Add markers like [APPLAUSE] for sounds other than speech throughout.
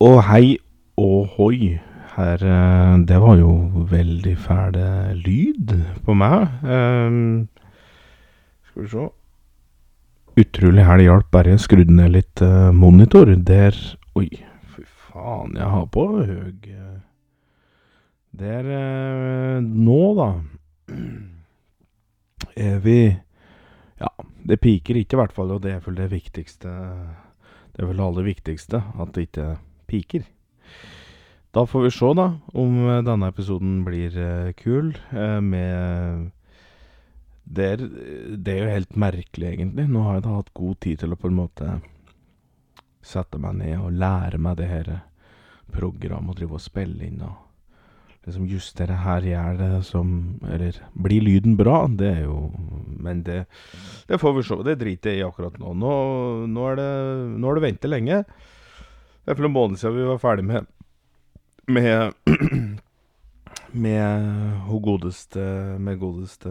Og hei og hoi. Her eh, Det var jo veldig fæl lyd på meg. Um, skal vi se Utrolig hæl hjalp bare jeg skrudde ned litt uh, monitor. Der Oi, fy faen, jeg har på høy eh, Der uh, Nå, da, [CLEARS THROAT] er vi Ja, det piker ikke, i hvert fall, og det er vel det viktigste Det er vel det aller viktigste, at det ikke piker. Da får vi se, da, om eh, denne episoden blir eh, kul, eh, med det er, det er jo helt merkelig, egentlig. Nå har jeg da hatt god tid til å på en måte sette meg ned og lære meg det her programmet og drive og spille inn og liksom justere her gjør det som Eller blir lyden bra? Det er jo Men det, det får vi se. Det driter jeg i akkurat nå. Nå, nå er det Nå har det ventet lenge. Det er for en måned siden vi var ferdig med Med [CLEARS THROAT] Med hun godeste Med godeste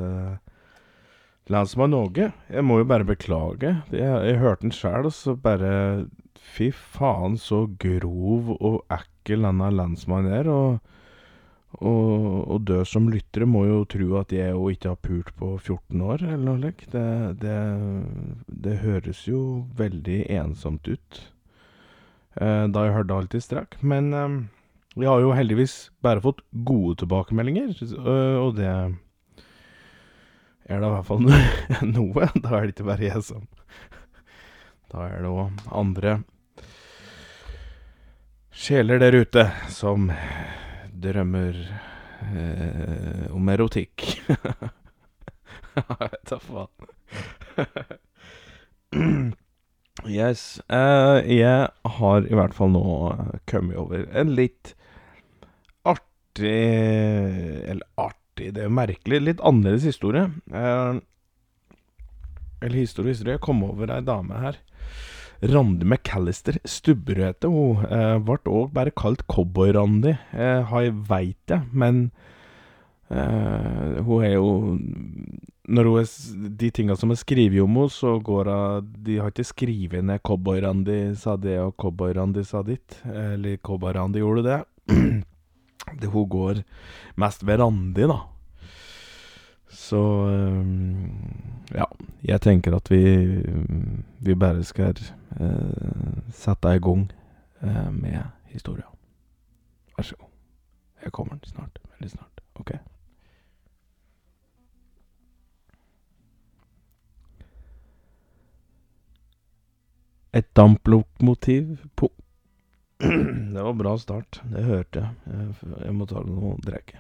Landsmann Åge. Jeg må jo bare beklage. Jeg, jeg hørte den sjæl, og så bare Fy faen, så grov og ekkel denne landsmannen er. Og, og, og død som lyttere må jo tro at jeg jo ikke har pult på 14 år, eller noe slikt. Det, det, det høres jo veldig ensomt ut. Eh, da jeg hørte alltid i strekk. Men vi jeg har jo heldigvis bare fått gode tilbakemeldinger, øh, og det er da i hvert fall [LAUGHS] noe. Da er det ikke bare jeg som [LAUGHS] Da er det òg andre sjeler der ute som drømmer eh, om erotikk. [LAUGHS] Jeg vet da faen. [CLEARS THROAT] yes. Uh, jeg har i hvert fall nå kommet over en litt artig Eller artig, det er merkelig. Litt annerledes historie. Uh, eller historie, historie. Jeg kom over ei dame her. Randi McAllister Stubberud heter hun. Eh, ble òg bare kalt Cowboy-Randi, eh, har jeg veit det. men eh, hun er jo Når hun er De tinga som er skrevet om henne, så går hun De har ikke skrevet ned Cowboy-Randi sa det, og Cowboy-Randi sa ditt. Eller Cowboy-Randi gjorde det. [CLEARS THROAT] det. Hun går mest ved Randi, da. Så øhm, ja. Jeg tenker at vi Vi bare skal eh, sette i gang eh, med historia. Vær så god. Jeg kommer snart. Veldig snart. OK? Et damplokomotiv på [CLEARS THROAT] Det var bra start. Det hørte jeg. Jeg, må ta noe å drikke.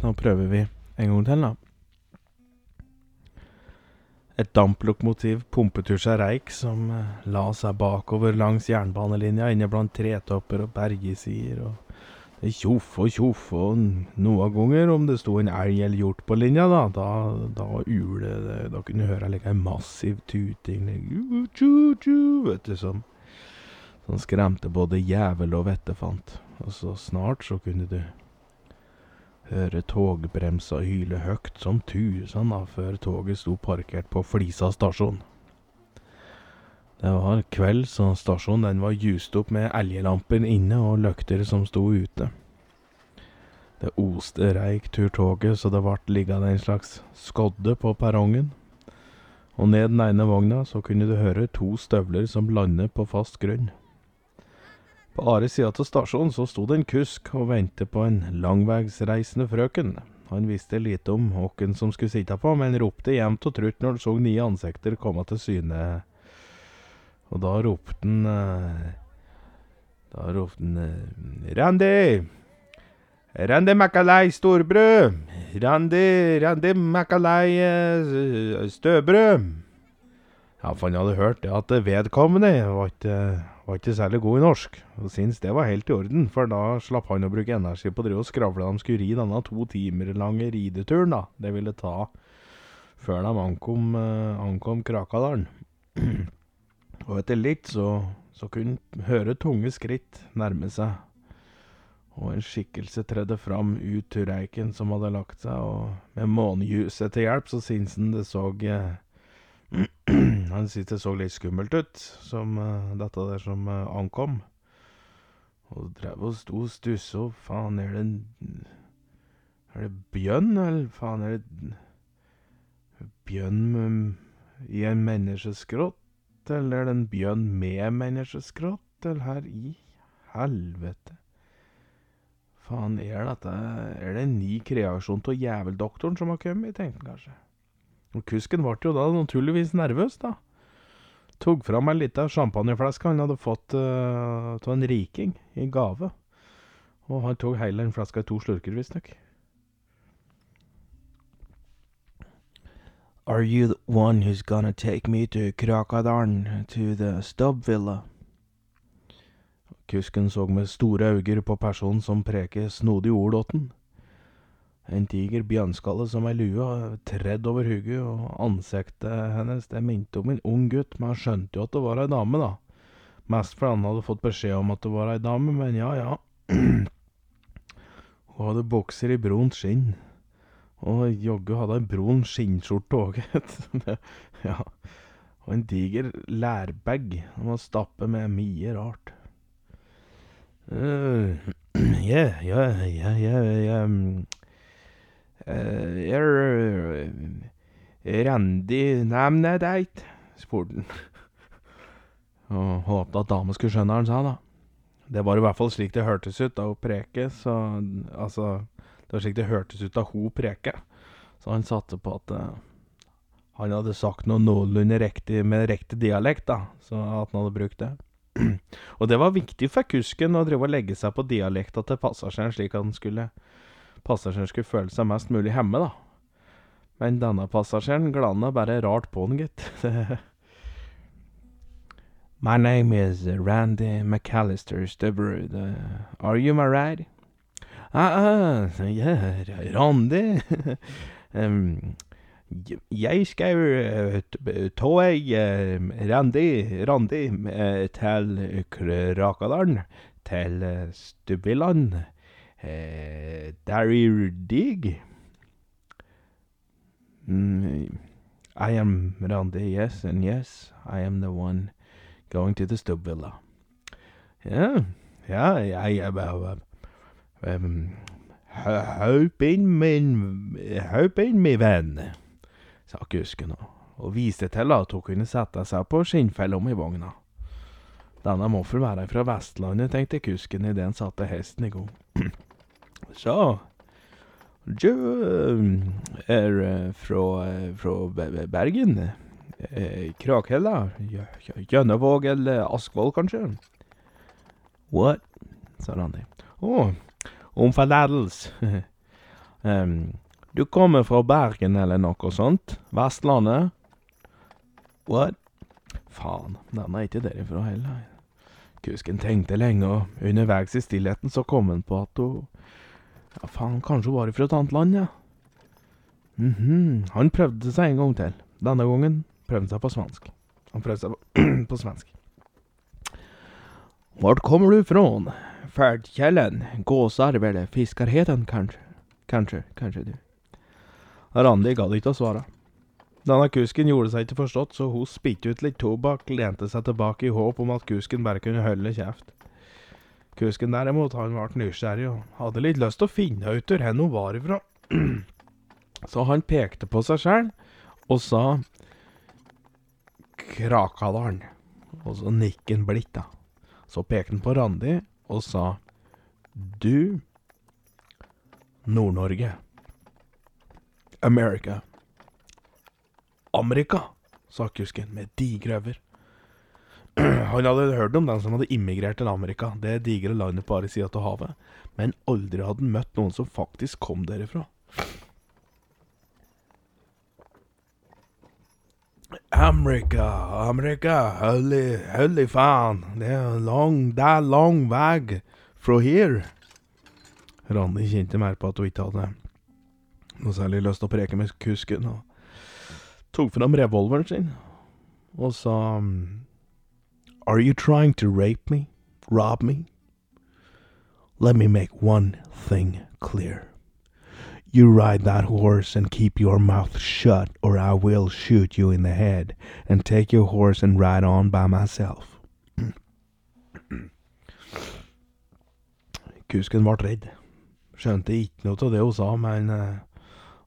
Nå prøver vi en gang til, da. Et damplokomotiv pumpetur seg reik som eh, la seg bakover langs jernbanelinja inne blant tretopper og bergesider og det tjoff og tjoff, og noen ganger om det sto en elg eller hjort på linja, da, da, da ule det, da kunne du høre like en massiv tuting, like, tju, tju», vet du, som, som skremte både jævel og vettefant. Og så snart så kunne du høre togbremsa hyle høgt som tusen da, før toget sto parkert på Flisa stasjon. Det var kveld, så stasjonen den var ljust opp med elgelamper inne og lykter som sto ute. Det oste reik turtoget, så det vart liggende en slags skodde på perrongen. Og ned den ene vogna så kunne du høre to støvler som landet på fast grunn. På andre sida av stasjonen så sto det en kusk og ventet på en langveisreisende frøken. Han visste lite om hvem som skulle sitte på, men ropte jevnt og trutt når han så nye ansikter komme til syne. Og da ropte han eh, Da ropte han «Randy! Randi! Randi Makalei storbrød! Randi, Randi Makalei eh, støbrød! Ja, for han hadde hørt det at vedkommende var ikke, var ikke særlig god i norsk, og syntes det var helt i orden, for da slapp han å bruke energi på å drive og skravle de skulle ri denne to timer lange rideturen, da. Det ville ta før de ankom, eh, ankom Krakadalen. [CLEARS THROAT] Og etter litt så, så kunne hun høre tunge skritt nærme seg. Og en skikkelse tredde fram ut turreiken som hadde lagt seg, og med månelyset til hjelp så syntes han det så eh, [CLEARS THROAT] Han syntes det så litt skummelt ut, som eh, dette der som eh, ankom. Og drev og sto og stussa, faen, er det en Er det bjønn, eller faen, er det Bjønn i en menneskeskrott? Eller er det en bjørn med menneskeskrått, Eller her i helvete? Faen, er dette Er det en ny kreasjon av Jæveldoktoren som har kommet, tenkte han kanskje. Og kusken ble jo da naturligvis nervøs, da. Tok fram ei lita champagneflaske han hadde fått av uh, en riking i gave. Og han tok hele den flaska i to slurker, visstnok. Are you the one who's gonna take me to Krakadalen, to the Stubb Villa? Kusken så med store øyne på personen som preker snodig ord åt den. En diger bjørnskalle som ei lue, tredd over hodet, og ansiktet hennes det minte om en ung gutt, men han skjønte jo at det var ei dame, da. Mest fordi han hadde fått beskjed om at det var ei dame, men ja, ja. [CLEARS THROAT] Hun hadde bokser i brunt skinn, og jaggu hadde ei brun skinnskjorte òg, [LAUGHS] ja. Og en diger lærbag som var stappet med mye rart. Uh, yeah, yeah, yeah, er Randi navnet ditt? spurte han. [LAUGHS] Og håpte at dama skulle skjønne hva han sa, da. Det var i hvert fall slik det hørtes ut da hun preke, så Altså, det var slik det hørtes ut da hun preke. Så han satte på at uh, han hadde sagt noe noenlunde riktig med riktig dialekt, da. Så at han hadde brukt det. [CLEARS THROAT] og det var viktig for kusken å drive og legge seg på dialekta til passasjeren, slik at skulle passasjeren skulle føle seg mest mulig hjemme, da. Men denne passasjeren glana bare rart på han, gitt. [LAUGHS] My name is Randy McAllister Stubberud. Uh, are you married? Ah, uh, yeah, Randi um, jeg skal uh, ta ei uh, Randi, Randi uh, til Krakadalen, til Stubbiland. der er dig. Mm, I am Randi, yes, and yes, I am the one going to the Stubbvilla. Ja, ja, jeg er um, Haup inn, min Haup inn, min venn sa kusken og, viste til at hun kunne sette seg på skinnfellom i vogna. Denne må vel være fra Vestlandet, tenkte kusken idet han satte hesten i gang. [CLEARS THROAT] Så, du er fra, fra Bergen? Krakhella? Gjønnevåg eller Askvoll, kanskje? What? sa Randi. Å, om forlatelse. [LAUGHS] Du kommer fra Bergen eller noe sånt? Vestlandet? What? Faen, den er ikke derifra heller. Kusken tenkte lenge, og underveis i stillheten så kom han på at hun Ja, faen, kanskje hun var fra et annet land, ja. Mm -hmm. han prøvde seg en gang til. Denne gangen prøvde seg på svensk. Han prøvde seg på, [CLEARS THROAT] på svensk. Hvor kommer du från? Färdkällen? Gåsarv Fiskerheten! kanskje? Kanskje, kanskje du. Randi gadd ikke å svare. Denne kusken gjorde seg ikke forstått, så hun spytte ut litt tobakk, lente seg tilbake i håp om at kusken bare kunne holde kjeft. Kusken derimot, han ble nysgjerrig og hadde litt lyst til å finne ut hvor hun var ifra. [CLEARS THROAT] Så han pekte på seg sjøl og sa Krakadalen. Og så nikket han blidt, da. Så pekte han på Randi og sa Du Nord-Norge. America. Amerika, sa kusken med digre øyne. [CLEARS THROAT] Han hadde hørt om den som hadde immigrert til Amerika, det digre landet på andre sida av havet, men aldri hadde han møtt noen som faktisk kom derifra. Amerika, Amerika, holy, holy faen, det er lang, det er lang vei fra her. Randi kjente mer på at hun ikke hadde noe særlig lyst til å preke med kusken, og tok fram revolveren sin og sa Are you trying to rape me? Rob me? Let me make one thing clear. You ride that horse and keep your mouth shut, or I will shoot you in the head and take your horse and ride on by myself. [CLEARS THROAT] Kusken ble redd. Skjønte ikke noe av det hun sa, men eh,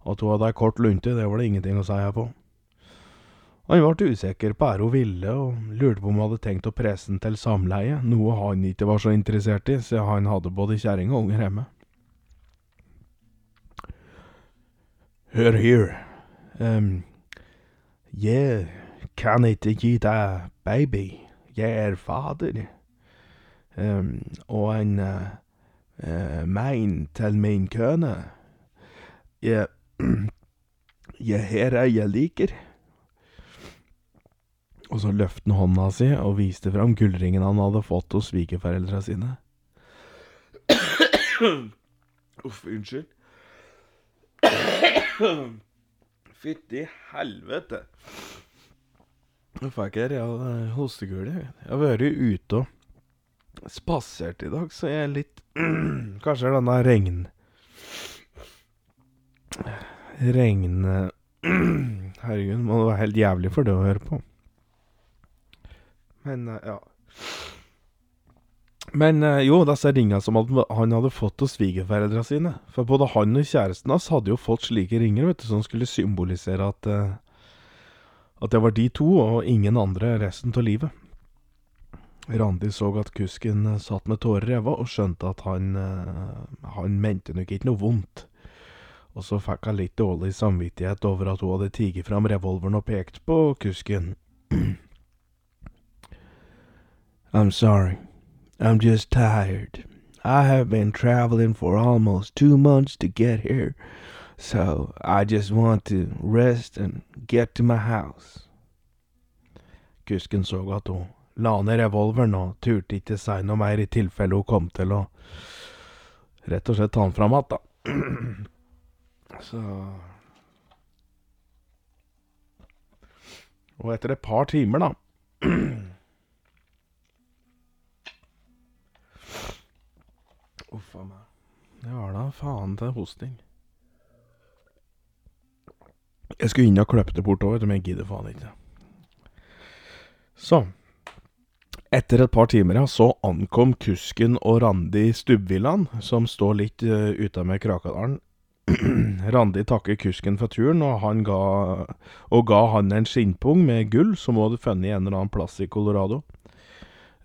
at hun hadde ei kort lunte, det var det ingenting å si på. Han ble usikker på hva hun ville, og lurte på om hun hadde tenkt å presse den til samleie, noe han ikke var så interessert i, siden han hadde både kjerring og unger hjemme. Hør her, um, jeg kan ikke gi deg baby, jeg er fader, um, og en uh, uh, mein til min kone. Jeg, [CLEARS THROAT] jeg her er jeg liker. Og så løftet han hånda si og viste fram gullringen han hadde fått hos svigerforeldra sine. Uff, unnskyld. [CLEARS THROAT] Fytti helvete. Nå fikk jeg real hostekule. Jeg har vært ute og spasert i dag, så jeg er litt [CLEARS THROAT] Kanskje denne regn... Regn... [CLEARS THROAT] Herregud, må det være helt jævlig for det å høre på. Men, eh, ja. Men eh, jo, disse ringene som han hadde fått hos svigerforeldra sine. For både han og kjæresten hans hadde jo fått slike ringer vet du, som skulle symbolisere at eh, At det var de to, og ingen andre resten av livet. Randi så at kusken satt med tårer i øynene, og skjønte at han Han mente nok ikke noe vondt. Og så fikk hun litt dårlig samvittighet over at hun hadde tatt fram revolveren og pekt på kusken. [CLEARS THROAT] I'm sorry. I'm just tired. I have been traveling for almost two months to get here, so I just want to rest and get to my house. Kusken så at hun la ned revolveren og turte ikke si noe mer i tilfelle hun kom til å rett og slett ta den fram igjen, da. Så Og etter et par timer, da [CLEARS THROAT] Uff a meg. Det var da faen til hosting. Jeg skulle inn og klippe det bort òg, men jeg gidder faen ikke. Så Etter et par timer, ja, så ankom kusken og Randi Stubbvillaen, som står litt uh, med Krakadalen. [CLEARS THROAT] Randi takker kusken for turen, og, han ga, og ga han en skinnpung med gull som hun hadde funnet en eller annen plass i Colorado.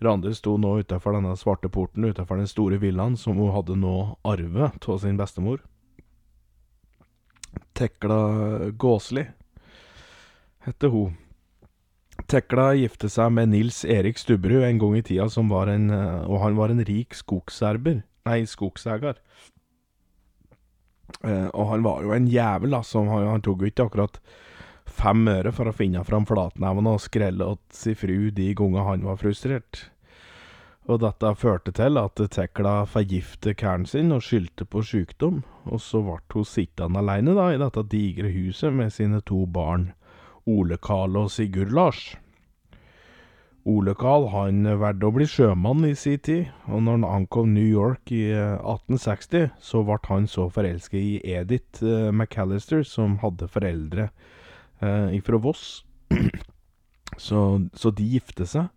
Randi sto nå utafor denne svarte porten utafor den store villaen som hun hadde nå arvet av sin bestemor. Tekla Gåsli heter hun. Tekla gifte seg med Nils Erik Stubberud en gang i tida, som var en, og han var en rik skogserber, nei, skogseier. Eh, og han var jo en jævel, som han, han tok jo ikke akkurat fem øre for å finne fram flatneven og skrelle åt si fru de ganger han var frustrert. Og dette førte til at Tekla forgiftet kæren sin og skyldte på sykdom, og så ble hun sittende alene da, i dette digre huset med sine to barn, Ole Karl og Sigurd Lars. Ole Karl han valgte å bli sjømann i sin tid, og når han ankom New York i 1860, så ble han så forelsket i Edith McAllister, som hadde foreldre eh, fra Voss. [CLEARS THROAT] så, så de gifte seg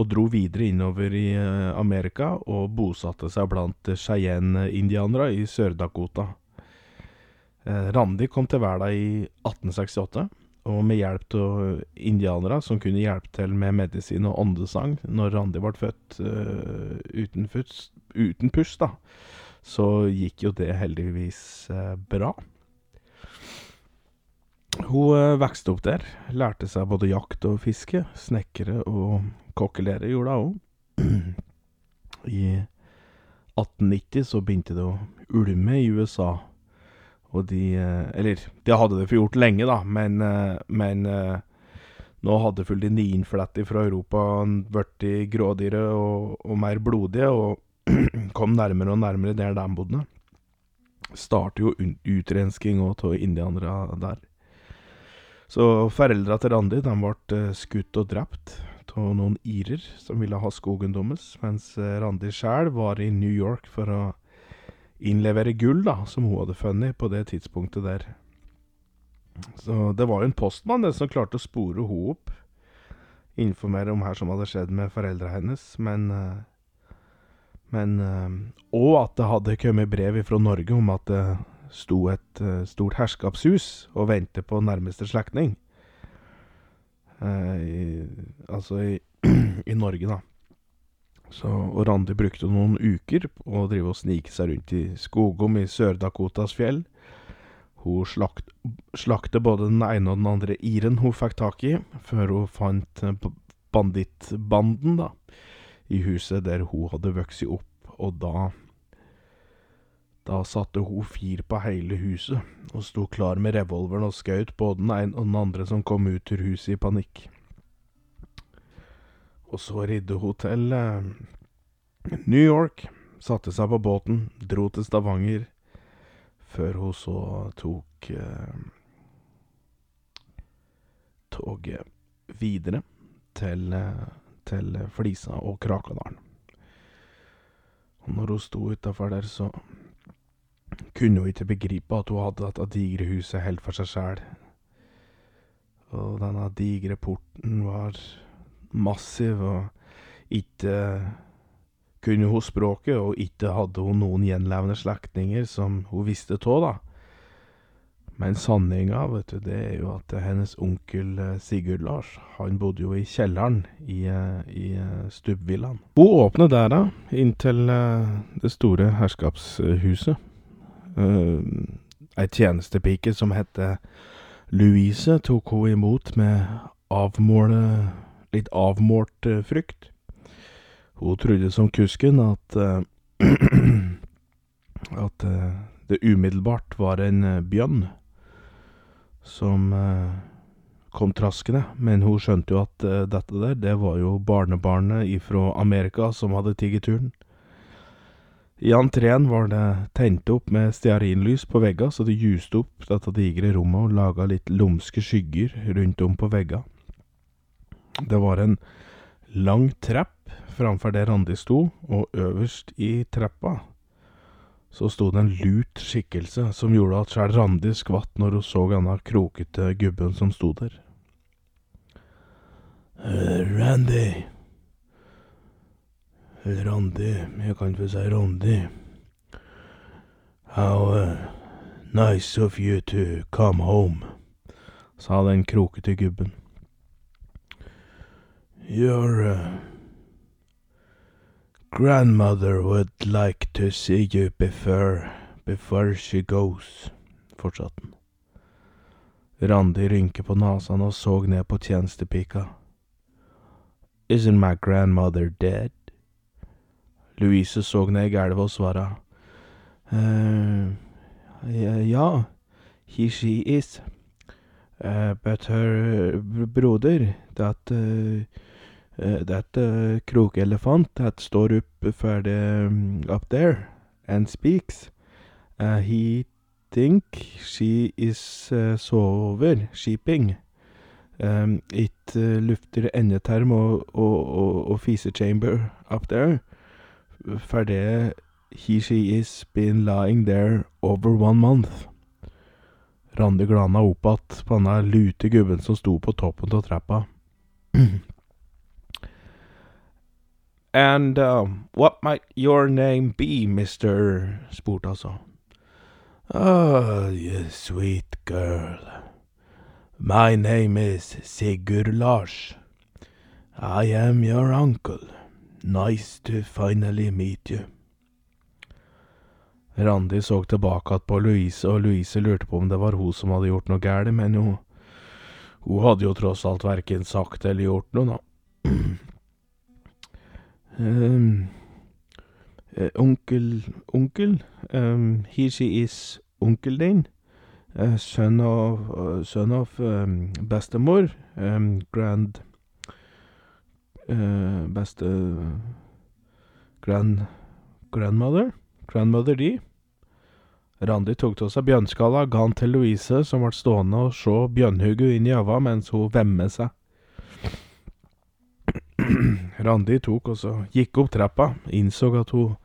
og dro videre innover i Amerika og bosatte seg blant Cheyenne-indianere i Sør-Dakota. Randi kom til verden i 1868, og med hjelp av indianere som kunne hjelpe til med medisin og åndesang når Randi ble født uh, uten, futs, uten pust, da, så gikk jo det heldigvis uh, bra. Hun uh, vokste opp der, lærte seg både jakt og fiske, snekre og kokkelere gjorde hun òg. [CLEARS THROAT] I 1890 så begynte det å ulme i USA. Og de Eller, de hadde det for gjort lenge, da, men, men nå hadde fulldininnflettet fra Europa blitt grådigere og, og, mer blodige, og [CLEARS THROAT] kom nærmere og nærmere der de bodde. Startet jo utrensking av indianere der. Så foreldra til Randi de ble skutt og drept av noen irer som ville ha skogen deres, mens Randi sjøl var i New York for å innlevere gull, da, som hun hadde funnet på det tidspunktet der. Så det var jo en postmann som klarte å spore henne opp. Informere om her som hadde skjedd med foreldra hennes, men eh, Men eh, Og at det hadde kommet brev fra Norge om at sto et eh, stort herskapshus og ventet på nærmeste slektning. Eh, altså i, [CLEARS THROAT] i Norge, da. Så, og Randi brukte noen uker på å drive og snike seg rundt i skogom i Sør-Dakotas fjell. Hun slakt, slakte både den ene og den andre iren hun fikk tak i, før hun fant eh, bandittbanden da, i huset der hun hadde vokst opp. Og da Da satte hun fir på hele huset, og sto klar med revolveren og skjøt både den ene og den andre som kom ut ur huset i panikk. Og så ridde hun til eh, New York, satte seg på båten, dro til Stavanger, før hun så tok eh, toget videre til, eh, til Flisa og Krakadalen. Og når hun sto utafor der, så kunne hun ikke begripe at hun hadde dette digre huset helt for seg sjæl. Og denne digre porten var massiv, og ikke kunne hun språket, og ikke hadde hun noen gjenlevende slektninger som hun visste av, da. Men sanninga, vet du, det er jo at hennes onkel eh, Sigurd Lars, han bodde jo i kjelleren i, eh, i eh, stubbvillaen. Hun åpner døra inn til eh, det store herskapshuset. Uh, ei tjenestepike som heter Louise, tok hun imot med avmåle, litt avmålt eh, frykt. Hun trodde som kusken at uh, [CLEARS THROAT] at uh, det umiddelbart var en bjønn som kom traskende, men hun skjønte jo at dette der, det var jo barnebarnet ifra Amerika som hadde tigget turen. I entreen var det tent opp med stearinlys på vegga, så det juste opp dette digre rommet og laga litt lumske skygger rundt om på vegga. Det var en lang trapp framfor der Randi sto, og øverst i trappa så sto det en lut skikkelse som gjorde at sjøl Randi skvatt når hun så denne krokete gubben som sto der. Uh, Randy. Eller Randi, jeg kan ikke si Randi. How uh, nice of you to come home, sa den krokete gubben. Your uh, grandmother would like to see you before, before she goes, fortsatte han. Randi rynket på nesen og så ned på tjenestepika. Isn't my grandmother dead? Louise så ned i gulvet og svara. «Eh, ja, he she is. Uh, but her broder, that uh, that uh, krokelefant that står up for the um, up there and speaks. Uh, he think she is uh, sover, sheeping. Um, it uh, lufter endetarm og, og, og, og fisechamber up there. For det he she is been lying there over one month. Randi glana opp att på denne lute gubben som sto på toppen av trappa. [CLEARS THROAT] And um, what might your name be, mister? spurte altså. så. Oh, you sweet girl. My name is Sigurd Lars. I am your uncle. Nice to finally meet you. Randi så tilbake på Louise, og Louise lurte på om det var hun som hadde gjort noe galt, men hun, hun hadde jo tross alt verken sagt eller gjort noe, da. um, [CLEARS THROAT] uh, onkel Onkel? Um, he, she is onkel din. Uh, sønn av uh, Sønn av um, bestemor. Um, grand eh, Beste Grand Grandmother? Grandmother di? Randi tok til seg bjørnskalla, ga han til Louise, som ble stående og se bjørnhugget inn i øynene mens hun vemmet seg. [CLEARS THROAT] Randi tok og så gikk opp trappa, innså at hun,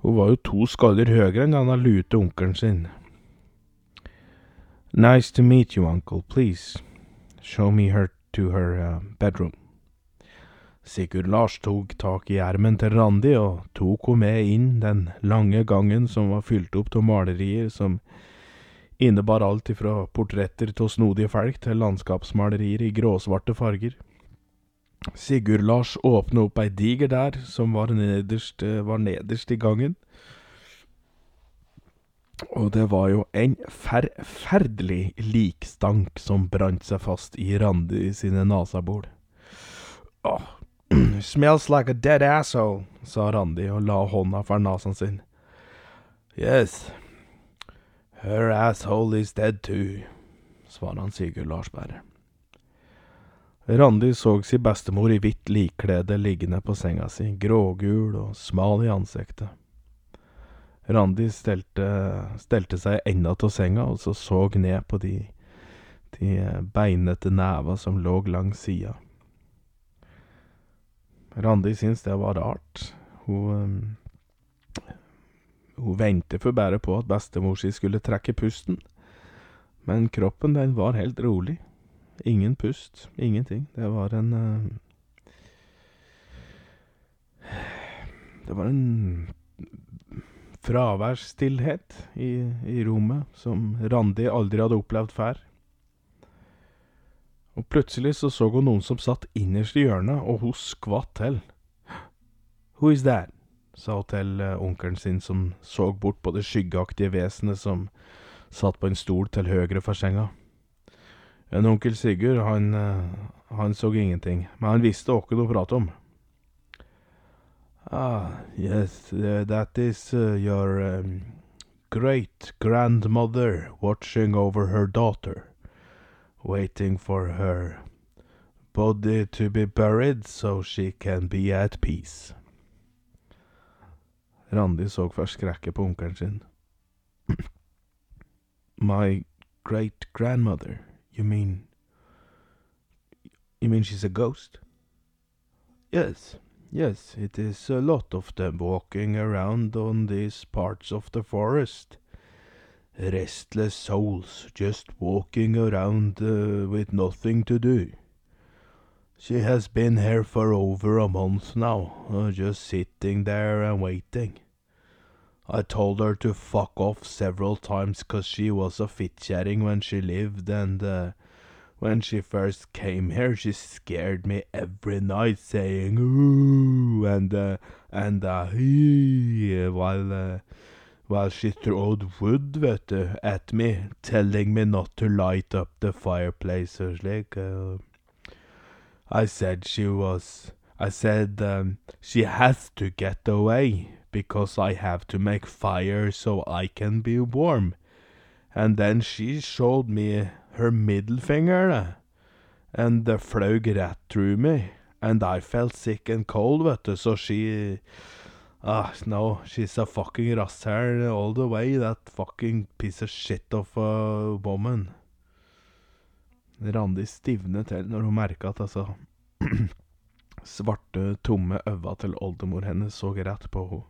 Hun var jo to skaller høyere enn denne lute onkelen sin. Nice to meet you, uncle. Please, show me her to her uh, bedroom. Sigurd Lars tok tak i ermen til Randi og tok henne med inn den lange gangen som var fylt opp av malerier som innebar alt ifra portretter av snodige folk til landskapsmalerier i gråsvarte farger. Sigurd Lars åpna opp ei diger der som var nederst, eh, var nederst i gangen. Og det var jo en forferdelig likstank som brant seg fast i Randi sine nasabol. Åh, smells like a dead asshole, sa Randi og la hånda for nasen sin. Yes, her asshole is dead too, svarer han Sigurd Larsberg. Randi så si bestemor i hvitt likklede liggende på senga si, grågul og smal i ansiktet. Randi stelte, stelte seg enda av senga og så så ned på de, de beinete neva som lå langs sida. Randi syntes det var rart. Hun Hun ventet for bare på at bestemor si skulle trekke pusten, men kroppen den var helt rolig. Ingen pust, ingenting. Det var en Det var en fraværsstillhet i, i rommet som Randi aldri hadde opplevd før. Og plutselig så så hun noen som satt innerst i hjørnet, og hun skvatt til. Who is that? sa hun til onkelen sin, som så bort på det skyggeaktige vesenet som satt på en stol til høyre for senga. En onkel Sigurd, han, han så ingenting, men han visste hva å pratet om. Ah, yes, that is your um, great grandmother watching over her daughter, waiting for her body to be buried so she can be at peace. Randi så forskrekket på onkelen sin. [CLEARS THROAT] My great grandmother, you mean You mean she's a ghost? Yes. Yes, it is a lot of them walking around on these parts of the forest. Restless souls just walking around uh, with nothing to do. She has been here for over a month now, uh, just sitting there and waiting. I told her to fuck off several times 'cause she was a fitkjerring when she lived, and uh, when she first came here, she scared me every night, saying "ooh" and uh, and uh, "hee" while uh, while she throwed wood, vet at me, telling me not to light up the fireplace or slik. Uh, I said she was. I said um, she has to get away because I have to make fire so I can be warm. And then she showed me her middle finger, and the fløy rett through me, and I felt sick and cold, vet so she Ah, no, she's a fucking rasshæl all the way, that fucking piece of shit of a woman. Randi stivnet til når hun merka at altså [CLEARS THROAT] svarte, tomme øyne til oldemor hennes så rett på henne.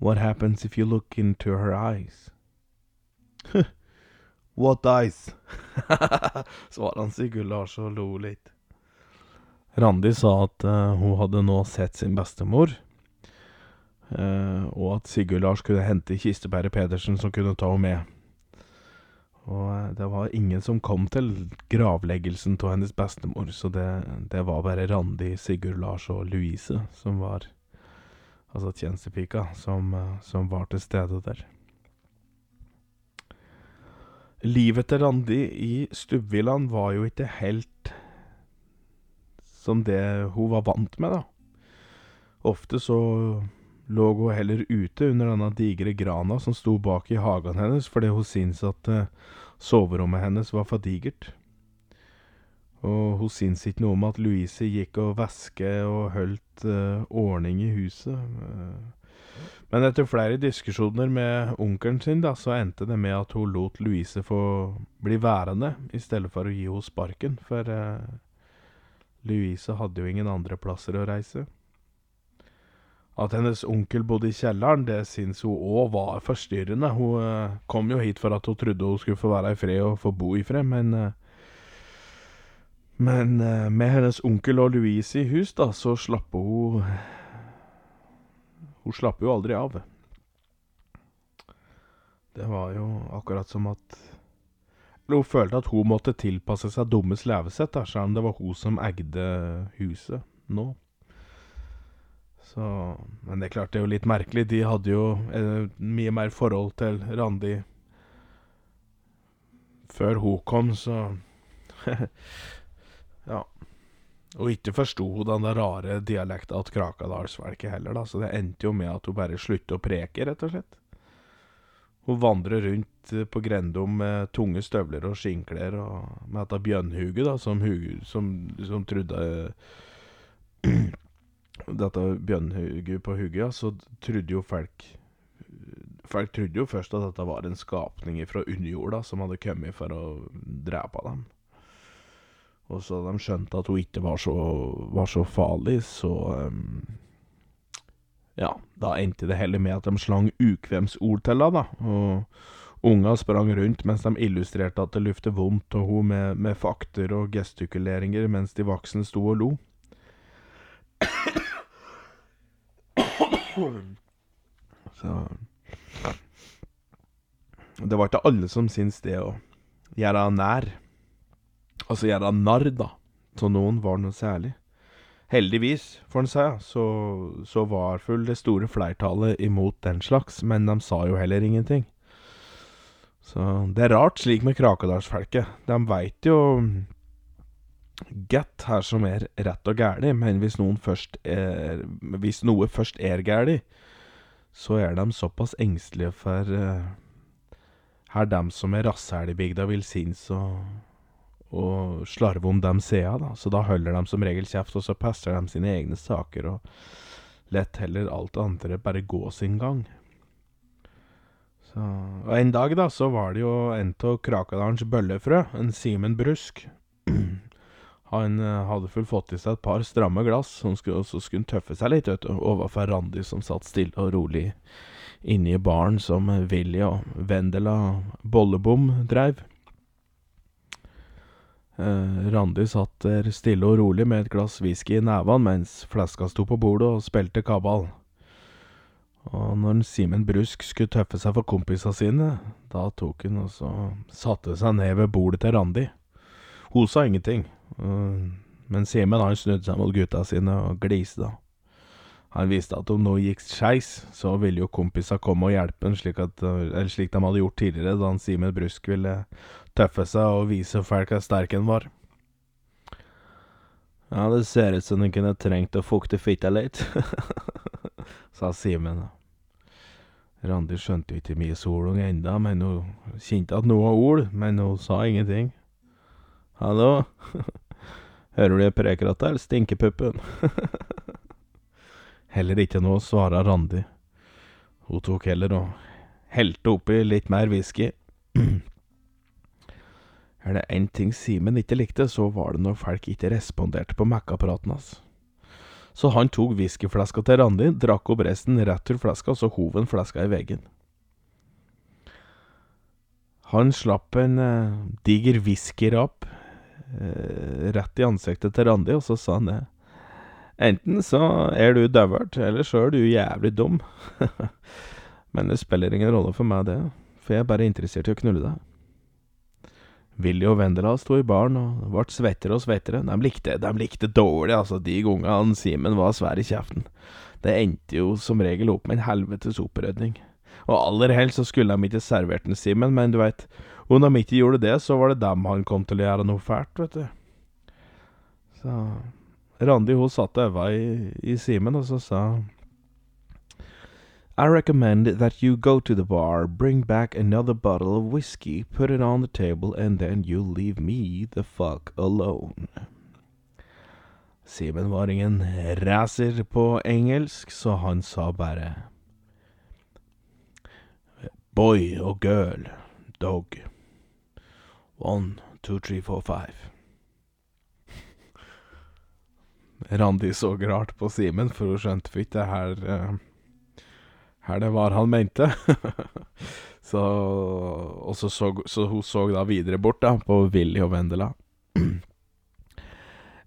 What happens if you look into her eyes? [LAUGHS] What eyes? [LAUGHS] Svarer han Sigurd Lars og lo litt. Randi sa at uh, hun hadde nå sett sin bestemor, uh, og at Sigurd Lars kunne hente kistebæret Pedersen som kunne ta henne med. Og uh, det var ingen som kom til gravleggelsen av hennes bestemor, så det, det var bare Randi, Sigurd Lars og Louise som var Altså tjenestepika, som, som var til stede der. Livet til Randi i Stubbvillaen var jo ikke helt som det hun var vant med, da. Ofte så lå hun heller ute under denne digre grana som sto bak i hagen hennes, fordi hun syntes at uh, soverommet hennes var for digert. Og hun syntes ikke noe om at Louise gikk og væske og holdt uh, ordning i huset. Men etter flere diskusjoner med onkelen sin, da, så endte det med at hun lot Louise få bli værende, i stedet for å gi henne sparken, for uh, Louise hadde jo ingen andre plasser å reise. At hennes onkel bodde i kjelleren, det syns hun òg var forstyrrende. Hun eh, kom jo hit for at hun trodde hun skulle få være i fred og få bo i fred, men eh, Men eh, med hennes onkel og Louise i hus, da, så slapp hun Hun slapp jo aldri av. Det var jo akkurat som at hun følte at hun måtte tilpasse seg dummes levesett, da, selv om det var hun som eide huset nå. Så Men det er klart, det er jo litt merkelig. De hadde jo eh, mye mer forhold til Randi før hun kom, så [LAUGHS] Ja. Og ikke forsto hun den der rare dialekta til krakadalsfolket heller, da, så det endte jo med at hun bare sluttet å preke, rett og slett. Hun vandrer rundt eh, på Grendom med tunge støvler og skinnklær og med dette bjønnhuget, da, som, som, som trodde [CLEARS THROAT] Dette bjønnhuget på hugget, ja, så trodde jo folk Folk trodde jo først at dette var en skapning fra underjorda som hadde kommet for å drepe dem. Og så de skjønte at hun ikke var så, var så farlig, så um, Ja, da endte det heller med at de slang ukvemsord til henne, da. Og unga sprang rundt mens de illustrerte at det luftet vondt, og hun med, med fakter og gestikuleringer mens de voksne sto og lo. Så Det var ikke alle som syntes det å gjøre nær Altså gjøre narr, da, Så noen var noe særlig. Heldigvis, får en si, så, så var full det store flertallet imot den slags, men de sa jo heller ingenting. Så det er rart slik med krakadalsfolket. De veit jo godt her som er rett og galt, men hvis, er, hvis noe først er galt, så er de såpass engstelige for uh, her dem som er rasshæl i bygda, vil synes og og slarve om dem sida, da. Så da holder de som regel kjeft, og så passer de sine egne saker, og lett heller alt andre bare gå sin gang. Så, og en dag, da, så var det jo en av Krakadalens bøllefrø, en Simen Brusk. [CLEARS THROAT] Han uh, hadde vel fått i seg et par stramme glass, og skulle, så skulle han tøffe seg litt, vet du, overfor Randi, som satt stille og rolig inne i baren som Willy og Vendela Bollebom dreiv. Uh, Randi satt der stille og rolig med et glass whisky i nevene mens fleska sto på bordet og spilte kabal. Og når Simen Brusk skulle tøffe seg for kompisa sine, da tok han og så satte seg ned ved bordet til Randi. Hun sa ingenting, uh, men Simen han snudde seg mot gutta sine og gliste. Han visste at om noe gikk skeis, så ville jo kompisa komme og hjelpe han, slik, at, slik de hadde gjort tidligere, da Simen Brusk ville tøffe seg og vise folk hvor sterk han var. Ja, det ser ut som du kunne trengt å fukte fitta litt, [LAUGHS] sa Simen. Randi skjønte jo ikke mye solung enda, men hun kjente at noe ord, men hun sa ingenting. Hallo, [LAUGHS] hører du jeg preker at det, er stinkepuppen? [LAUGHS] Heller ikke noe, svara Randi. Hun tok heller og helte oppi litt mer whisky. [CLEARS THROAT] Er det én ting Simen ikke likte, så var det når folk ikke responderte på Mac-apparaten hans. Så han tok whiskyflaska til Randi, drakk opp resten rett til flaska, så hov han flaska i veggen. Han slapp en eh, diger whiskyrap eh, rett i ansiktet til Randi, og så sa han det. Enten så er du døvert, eller så er du jævlig dum. [LAUGHS] Men det spiller ingen rolle for meg, det, for jeg er bare interessert i å knulle deg. Willy og Vendela sto i baren og ble svettere og svettere. De likte, de likte dårlig, altså, de gangene Simen var svær i kjeften. Det endte jo som regel opp med en helvetes opprydning. Og aller helst så skulle de ikke servert den Simen, men du veit, om de ikke gjorde det, så var det dem han kom til å gjøre noe fælt, vet du. Så Randi hun satt øynene i, i Simen, og så sa I recommend that you go to the bar, bring back another bottle of whiskey, put it on the table, and then you leave me the fuck alone. Simen var ingen racer på engelsk, så han sa bare Boy og girl, dog. One, two, three, four, five. Randi så rart på Simen, for hun skjønte ikke det her eh, Her det var han mente. [LAUGHS] så Og så, så, så hun så da videre bort, da, på Willy og Vendela. [CLEARS THROAT]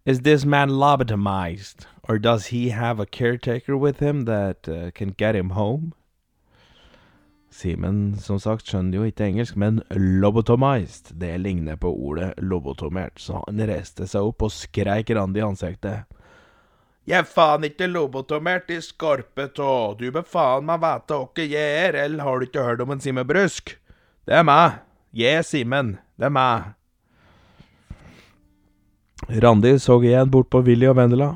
Is this man lobotomized, or does he have a caretaker with him that uh, can get him home? Simen, som sagt, skjønner jo ikke engelsk, men lobotomized, det ligner på ordet lobotomert, så han reiste seg opp og skreik Randi i ansiktet. Jeg er faen ikke lobotomert i skorpetå, du bør faen meg vite åkke jeg er, eller har du ikke hørt om en Simen Brusk? Det er meg, jeg er Simen, det er meg. Randi så igjen bort på Willy og Vendela.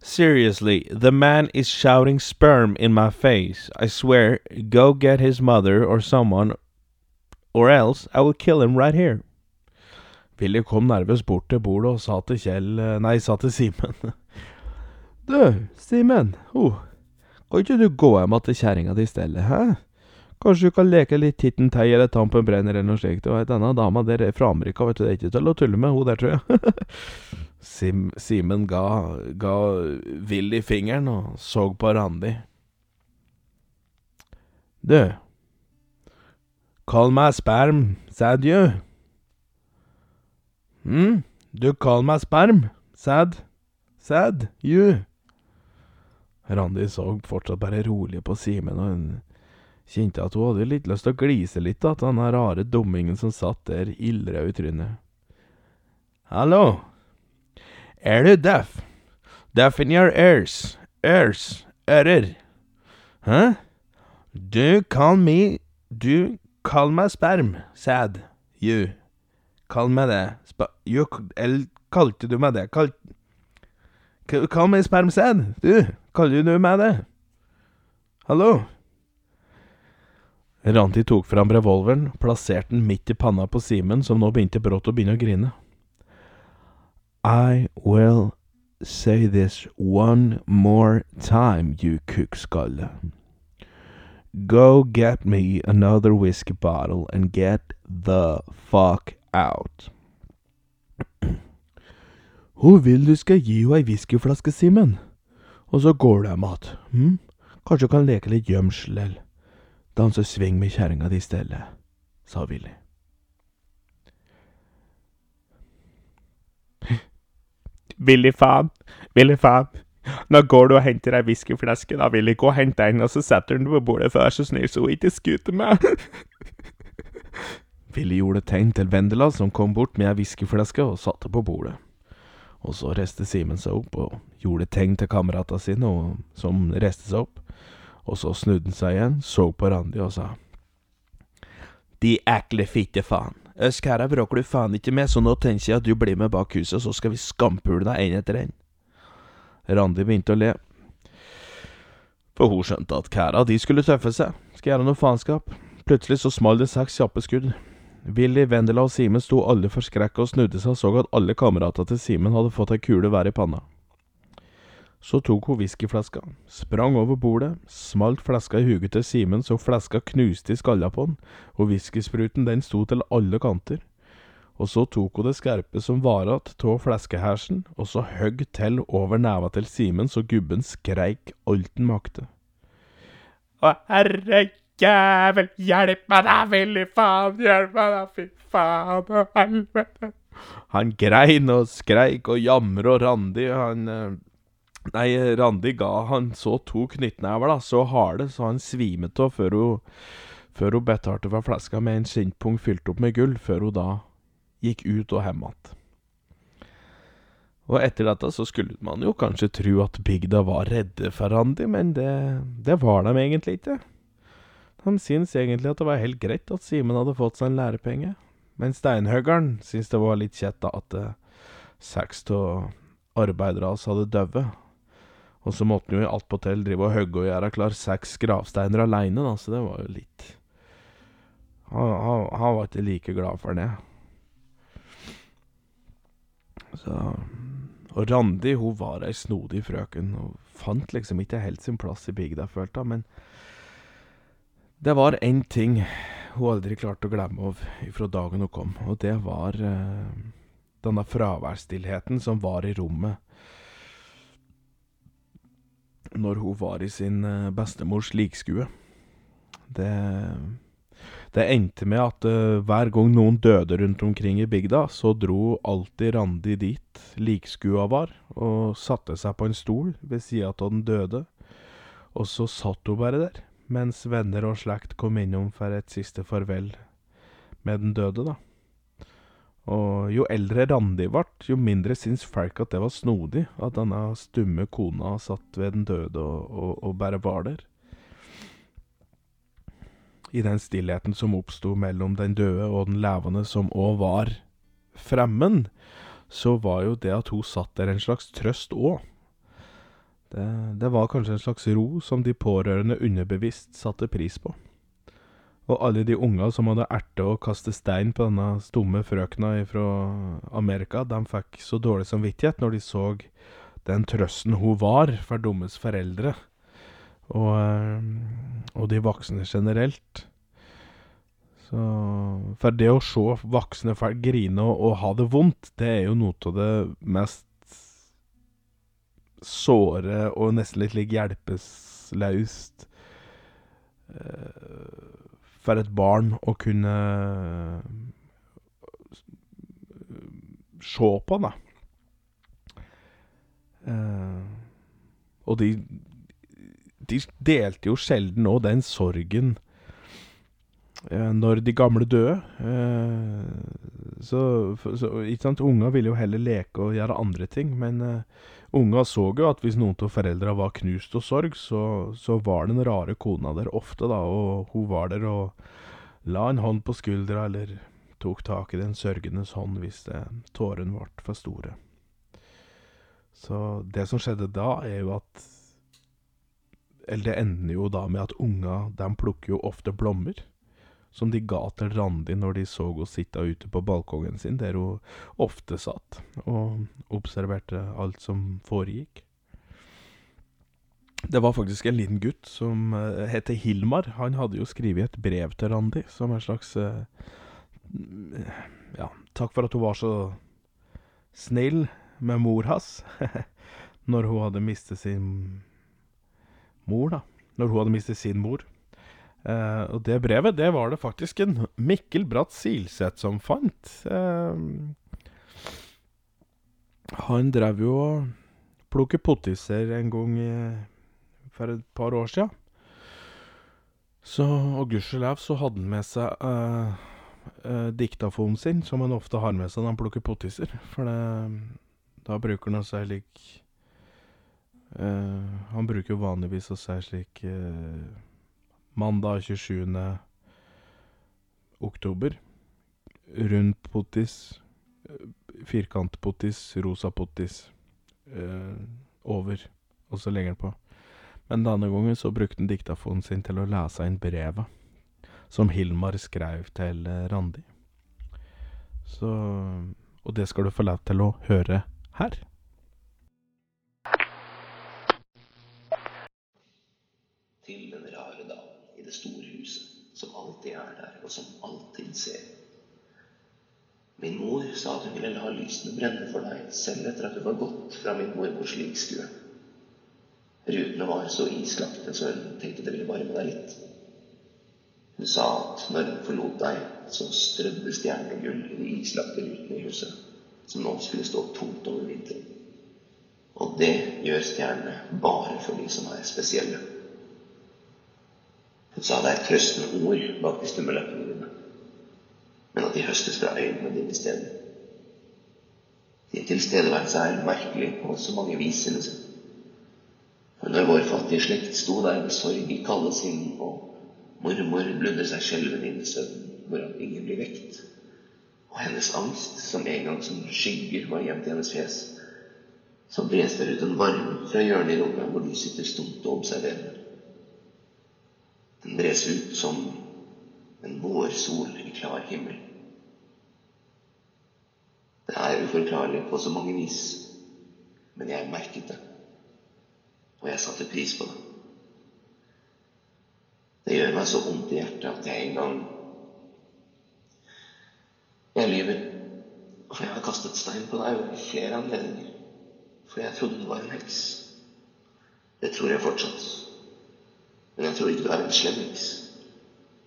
Seriously, the man is shouting sperm in my face. I swear, go get his mother or someone, or else I will kill him right here. Willy kom nervøst bort til bordet og sa til Kjell Nei, sa til Simen. [LAUGHS] Du, Simen, oh, kan ikke du gå hjem til kjerringa di i stedet, hæ? Kanskje du kan leke litt titten tei eller tampen brenner eller noe slikt. Og denne dama der er fra Amerika, vet du, det er ikke til å tulle med, hun der, tror jeg. [LAUGHS] Sim, Simen ga, ga Willy fingeren og så på Randi. Du, kall meg sperm, sæd you. Hm, du kall meg sperm, sæd, sæd, you. Randi så fortsatt bare rolig på Simen, og hun kjente at hun hadde litt lyst til å glise litt av den rare dummingen som satt der ildrød i trynet. Hallo? Er du deaf? Deaf in your ears. Ears. Ører. Hæ? Du kall meg Du kall meg sperm, sæd. You. Kall meg det. Spa, you, eller kalte du meg det? Kall, kall meg spermsæd, du. Kaller du meg det? Hallo? Ranti tok fram revolveren, plasserte den midt i panna på Simen, som nå begynte brått å begynne å grine. I will say this one more time, you kukkskalle. Go get me another whiskey bottle and get the fuck out. Hun vil du skal gi henne ei whiskyflaske, Simen, og så går du hjem att, hm? Kanskje du kan leke litt gjemsel, eller danse sving med kjerringa di i stedet, sa Willy. Willy faen, Willy faen. Nå går du og henter ei whiskyflaske, da, Willy. Gå og hent den, og så setter du den på bordet, for vær så snill, så hun ikke skuter meg. Willy gjorde tegn til Vendela, som kom bort med ei whiskyflaske og satte på bordet. Og så reiste Simen seg opp og gjorde tegn til kameratene sine, og, som reiste seg opp. Og så snudde han seg igjen, så på Randi og sa De ekle fittefaen. Øsk kæra bråker du faen ikke med, så nå tenker jeg at du blir med bak huset, så skal vi skampule deg en etter en. Randi begynte å le. For hun skjønte at kæra, de skulle tøffe seg, skal gjøre noe faenskap. Plutselig så smalt det seks kjappe skudd. Willy, Vendela og Simen sto alle forskrekka og snudde seg og så at alle kameratene til Simen hadde fått ei kule hver i panna. Så tok hun whiskyflaska, sprang over bordet, smalt flaska i huget til Simen så flaska knuste i skalla på han, og whiskyspruten den sto til alle kanter. Og så tok hun det skarpe som var igjen av fleskehersen, og så høgg til over neva til Simen så gubben skreik alt han makte. Å, herre jævel, hjelp meg da, Willy faen, hjelp meg da, fy faen og helvete. Han grein og skreik og jamra og Randi, han eh, Nei, Randi ga han så to knyttnever, da, så harde, så han svimet av før hun før hun betalte for flaska med en skinnpung fylt opp med gull, før hun da gikk ut og hjem igjen. Og etter dette så skulle man jo kanskje tro at bygda var redde for Randi, men det, det var de egentlig ikke. De syns egentlig at det var helt greit at Simen hadde fått seg en lærepenge, men steinhuggeren syns det var litt kjett da at eh, seks av arbeiderne hans hadde dødd. Og så måtte han jo attpåtil drive og hogge og gjøre klar seks gravsteiner aleine, da, så det var jo litt han, han, han var ikke like glad for det. Så Og Randi, hun var ei snodig frøken, og fant liksom ikke helt sin plass i bygda, følte hun, men det var én ting hun aldri klarte å glemme av fra dagen hun kom, og det var eh, denne fraværsstillheten som var i rommet når hun var i sin eh, bestemors likskue. Det, det endte med at eh, hver gang noen døde rundt omkring i bygda, så dro alltid Randi dit likskua var, og satte seg på en stol ved sida av den døde. Og så satt hun bare der, mens venner og slekt kom innom for et siste farvel med den døde, da. Og jo eldre Randi ble, jo mindre syntes folk at det var snodig at denne stumme kona satt ved den døde og, og, og bare var der. I den stillheten som oppsto mellom den døde og den levende, som òg var fremmed, så var jo det at hun satt der en slags trøst òg. Det, det var kanskje en slags ro som de pårørende underbevisst satte pris på. Og alle de unga som hadde erte å kaste stein på denne stumme frøkna fra Amerika, de fikk så dårlig samvittighet når de så den trøsten hun var for dummes foreldre, og, eh, og de voksne generelt. Så For det å se voksne folk grine og, og ha det vondt, det er jo noe av det mest såre og nesten litt lik hjelpeløst for et barn å kunne se på, da. Uh, og de De delte jo sjelden òg den sorgen når de gamle døde. Uh, så, så, ikke sant, unger ville jo heller leke og gjøre andre ting, men Unga så jo at hvis noen av foreldra var knust og sorg, så, så, var den rare kona der ofte, da, og hun var der og la en hånd på skuldra eller tok tak i den sørgendes hånd hvis tårene ble for store. Så det som skjedde da, er jo at Eller det ender jo da med at unga, de plukker jo ofte blomster som de ga til Randi når de så henne sitte ute på balkongen sin, der hun ofte satt og observerte alt som foregikk. Det var faktisk en liten gutt som uh, heter Hilmar. Han hadde jo skrevet et brev til Randi som en slags uh, Ja, takk for at hun var så snill med mor hans [LAUGHS] når hun hadde mistet sin mor, da. Når hun hadde mistet sin mor. Uh, og det brevet, det var det faktisk en Mikkel Bratt Silseth som fant. Uh, han drev jo og plukket pottiser en gang i, for et par år sia. Så, og gudskjelov så hadde han med seg uh, diktafonen sin, som han ofte har med seg når han plukker pottiser. [LAUGHS] For det, da bruker han å si slik Han bruker jo vanligvis å si slik mandag 27. oktober. Rund pottis, firkantpottis, rosa pottis. Eh, over. Og så legger han på. Men denne gangen så brukte han diktafonen sin til å lese inn brevet som Hilmar skrev til eh, Randi. Så Og det skal du få lov til å høre her. Til den rare dagen det store huset, som alltid er der, og som alltid ser. Min mor sa at hun ville la lysene brenne for deg, selv etter at du var gått fra min mormors likskue. Rutene var så islagte, så hun tenkte det ville varme deg litt. Hun sa at når hun forlot deg, så strødde stjernegull i de islagte rutene i huset, som nå skulle stå tomt over vinteren. Og det gjør stjernene bare for de som er spesielle. Hun sa det er trøstende ord bak de stumme leppene dine, men at de høstes fra øynene dine i stedet. Din tilstedeværelse er merkelig på så mange vis, jeg. For når vår fattige slekt sto der med sorg i kalde sinn, og mormor bludde seg skjelven inn i søvnen, hvorav ingen blir vekt, og hennes angst, som en gang som skygger var gjemt i hennes fjes, så bres det ut en varme fra hjørnet i rommet hvor du sitter stumt og observerer. Den bres ut som en vårsol i klar himmel. Det er uforklarlig på så mange vis, men jeg merket det, og jeg satte pris på det. Det gjør meg så vondt i hjertet at jeg en gang Jeg lyver, for jeg har kastet stein på deg ved flere anledninger, for jeg trodde du var en heks. Det tror jeg fortsatt. Men jeg tror ikke du er en slemmings.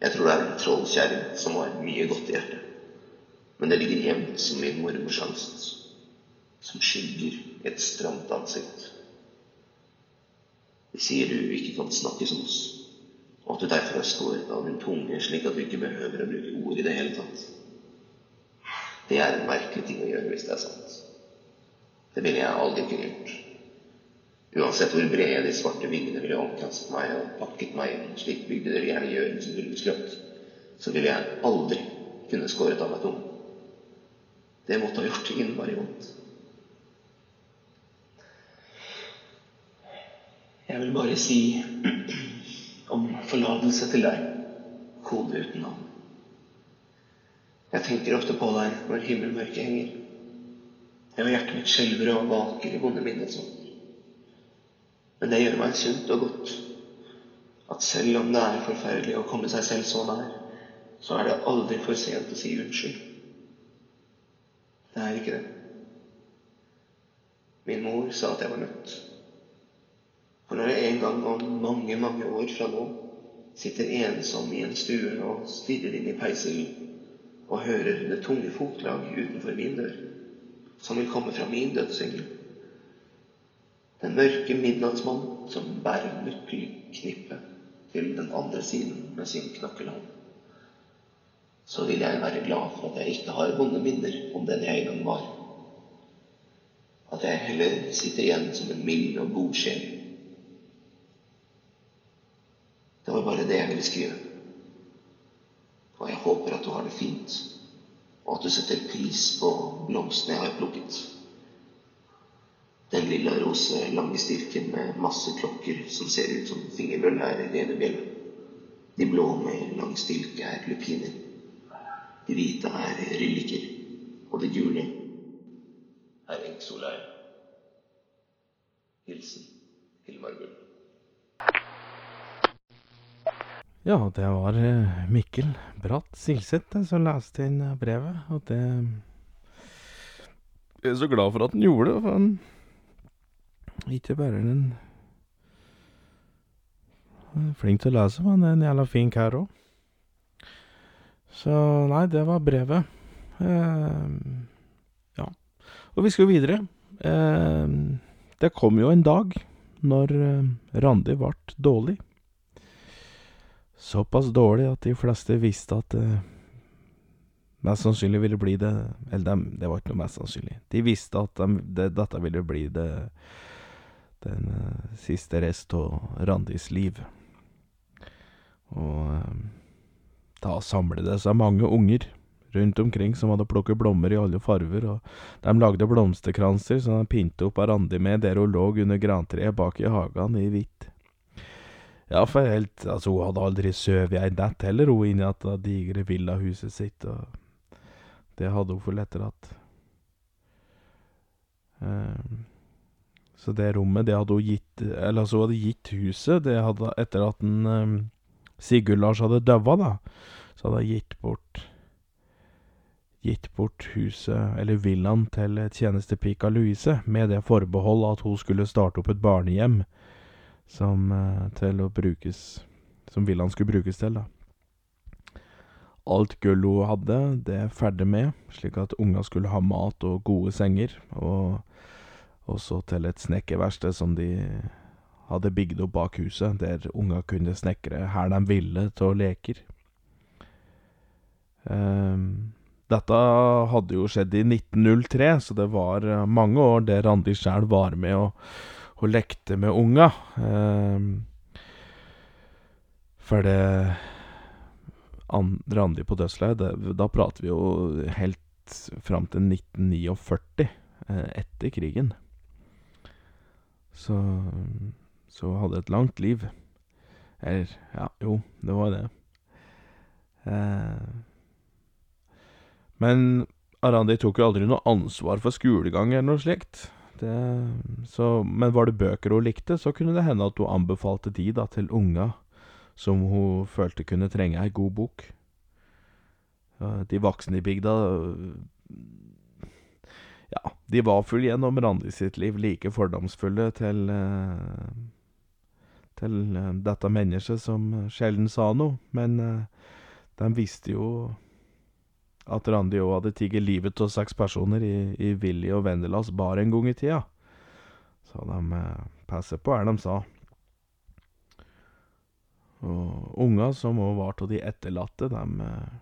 Jeg tror du er en trollkjerring som har mye godt i hjertet. Men det ligger gjemt som min mormors angst, som skygger et stramt ansikt. De sier du ikke kan snakke som oss, og at du derfor har skåret av din tunge slik at du ikke behøver å bruke ord i det hele tatt. Det er en merkelig ting å gjøre hvis det er sant. Det ville jeg aldri kunne gjort. Uansett hvor brede de svarte vingene ville omkranset meg og pakket meg inn, slik bygde dere gjerne gjør med sin gullskrøt, så ville jeg aldri kunne skåret av meg tungen. Det måtte ha gjort innmari vondt. Jeg vil bare si om forlatelse til deg, kode uten navn. Jeg tenker ofte på deg når himmelmørket henger. Jeg har hjertet mitt skjelver og vaker i vonde minner ånd. Men det gjør meg sunt og godt at selv om det er forferdelig å komme seg selv så nær, så er det aldri for sent å si unnskyld. Det er ikke det. Min mor sa at jeg var nødt. For når jeg en gang om mange, mange år fra nå sitter ensom i en stue og stirrer inn i peiselen og hører det tunge fotlag utenfor min dør, som vil komme fra min dødsengel den mørke midnattsmannen som bærer nøkkelknippet til den andre siden med sin knokkelhånd. Så vil jeg være glad for at jeg ikke har vonde minner om den jeg en gang var. At jeg heller sitter igjen som en mild og god sjel. Det var bare det jeg ville skrive. Og jeg håper at du har det fint, og at du setter pris på blomstene jeg har plukket. Den lilla rose lange stilken med masse klokker som ser ut som fingerbøll, er rene bjeller. De blå med lang stilke er lupiner. De hvite er rylliker. Og det gule er eggsolei. Hilsen Hilmar Gull. Ja, det var eh, Mikkel Bratt Silseth eh, som leste inn eh, brevet, og det Jeg er så glad for at han gjorde det, for han ikke bare er flink til å lese, men en jævla fin kar òg. Så nei, det var brevet. Eh, ja. Og vi skal videre. Eh, det kom jo en dag når eh, Randi vart dårlig. Såpass dårlig at de fleste visste at det mest sannsynlig ville bli det Eller dem, det var ikke noe mest sannsynlig. De visste at de, det, dette ville bli det den siste rest av Randis liv. Og da samlet det seg mange unger rundt omkring som hadde plukket blomster i alle farver, og dem lagde blomsterkranser som de pyntet opp av Randi med der hun lå under grantreet bak i hagen i hvitt. Ja, for helt Altså, hun hadde aldri sovet ei natt heller, hun, inni det digre villahuset sitt, og det hadde hun for lettere Um, så det rommet, det hadde hun gitt Eller altså, hun hadde gitt huset, det hadde Etter at den, um, Sigurd Lars hadde daua, da, så hadde hun gitt bort Gitt bort huset, eller villaen, til tjenestepika Louise, med det forbehold at hun skulle starte opp et barnehjem som uh, til å brukes Som villaen skulle brukes til, da. Alt gull hun hadde, det er ferdig med, slik at unga skulle ha mat og gode senger, og og så til et snekkerverksted som de hadde bygd opp bak huset, der unga kunne snekre her de ville til leker. Um, dette hadde jo skjedd i 1903, så det var mange år der Randi sjæl var med og, og lekte med unga. Um, for det Randi på dødsleiet, da prater vi jo helt fram til 1949, eh, etter krigen. Så Så hadde et langt liv. Eller, ja, jo, det var det. Eh, men Arandi tok jo aldri noe ansvar for skolegang eller noe slikt. Det, så, men var det bøker hun likte, så kunne det hende at hun anbefalte de da til unga som hun følte kunne trenge ei god bok. De voksne i bygda ja, de var full gjennom Randi sitt liv like fordomsfulle til til eh, dette mennesket som eh, sjelden sa noe, men eh, de visste jo at Randi òg hadde tigget livet av seks personer i, i Willy og Vendelas bar en gang i tida. Så de eh, passer på hva de sa. Og unger som òg var av de etterlatte, de eh,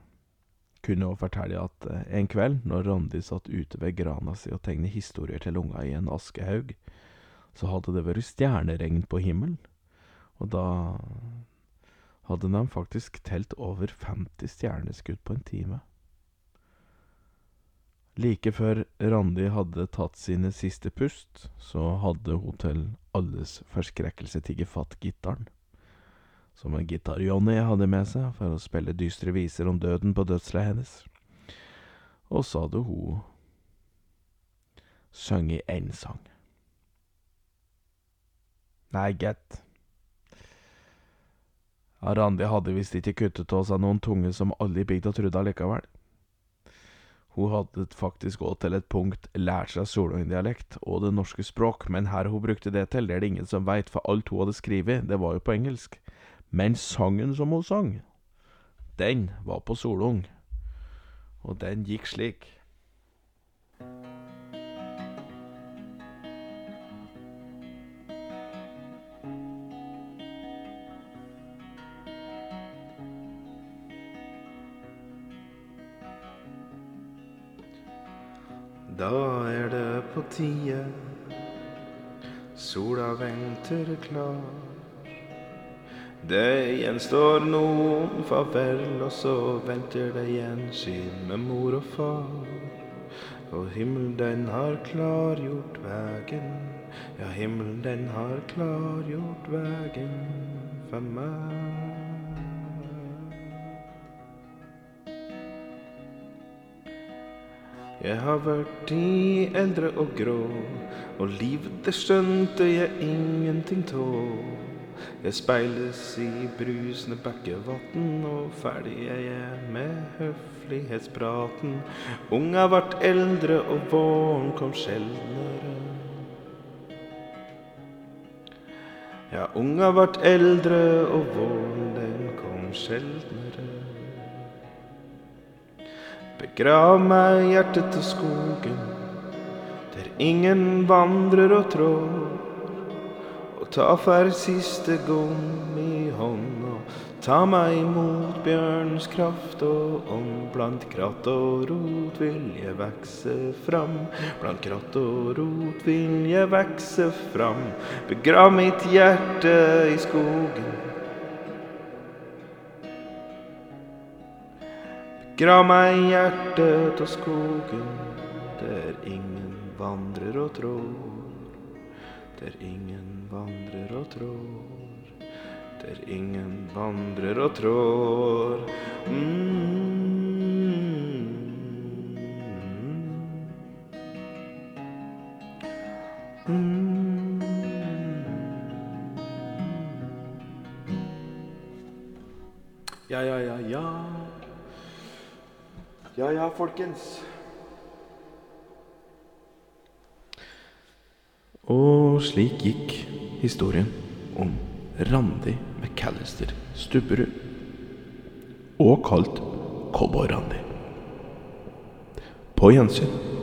kunne òg fortelle at eh, en kveld, når Randi satt ute ved grana si og tegnet historier til unga i en askehaug, så hadde det vært stjerneregn på himmelen. Og da hadde de faktisk telt over 50 stjerneskudd på en time. Like før Randi hadde tatt sine siste pust, så hadde hun til alles forskrekkelse tigget fatt gitaren. Som en Gitar-Johnny hadde med seg for å spille dystre viser om døden på dødsleiet hennes. Og så hadde hun sunget én sang. Nei, gett. Randi hadde visst ikke kuttet av seg noen tunge som alle i bygda trodde allikevel. Hun hadde faktisk òg til et punkt lært seg solungdialekt og det norske språk, men her hun brukte det til, det er det ingen som veit, for alt hun hadde skrevet, det var jo på engelsk. Men sangen som hun sang, den var på solung. Og den gikk slik. Da er det på tide, sola venter klar. Det gjenstår noen farvel, og så venter det gjensyn med mor og far. Og himmelen den har klargjort vegen, ja, himmelen den har klargjort vegen for meg. Jeg har vært i eldre og grå, og livet det skjønte jeg ingenting tå. Jeg speiles i brusende bekkevatn, og ferdig er jeg med høflighetspraten. Unga vart eldre, og våren kom sjeldnere. Ja, unga vart eldre, og våren den kom sjeldnere. Begrav meg hjertet til skogen, der ingen vandrer og trår. Og ta for siste gom i hånd og ta meg imot bjørnens kraft og ånd. Blant kratt og rot vil jeg vekse fram, blant kratt og rot vil jeg vekse fram. Begrav mitt hjerte i skogen. Grav meg hjertet av skogen, der ingen vandrer og trår. Der ingen vandrer og trår. Der ingen vandrer og trår. Mm. Ja, ja, ja, ja. Ja, ja, folkens. Og slik gikk historien om Randi McAllister Stubberud. Og kalt Cowboy-Randi. På gjensyn.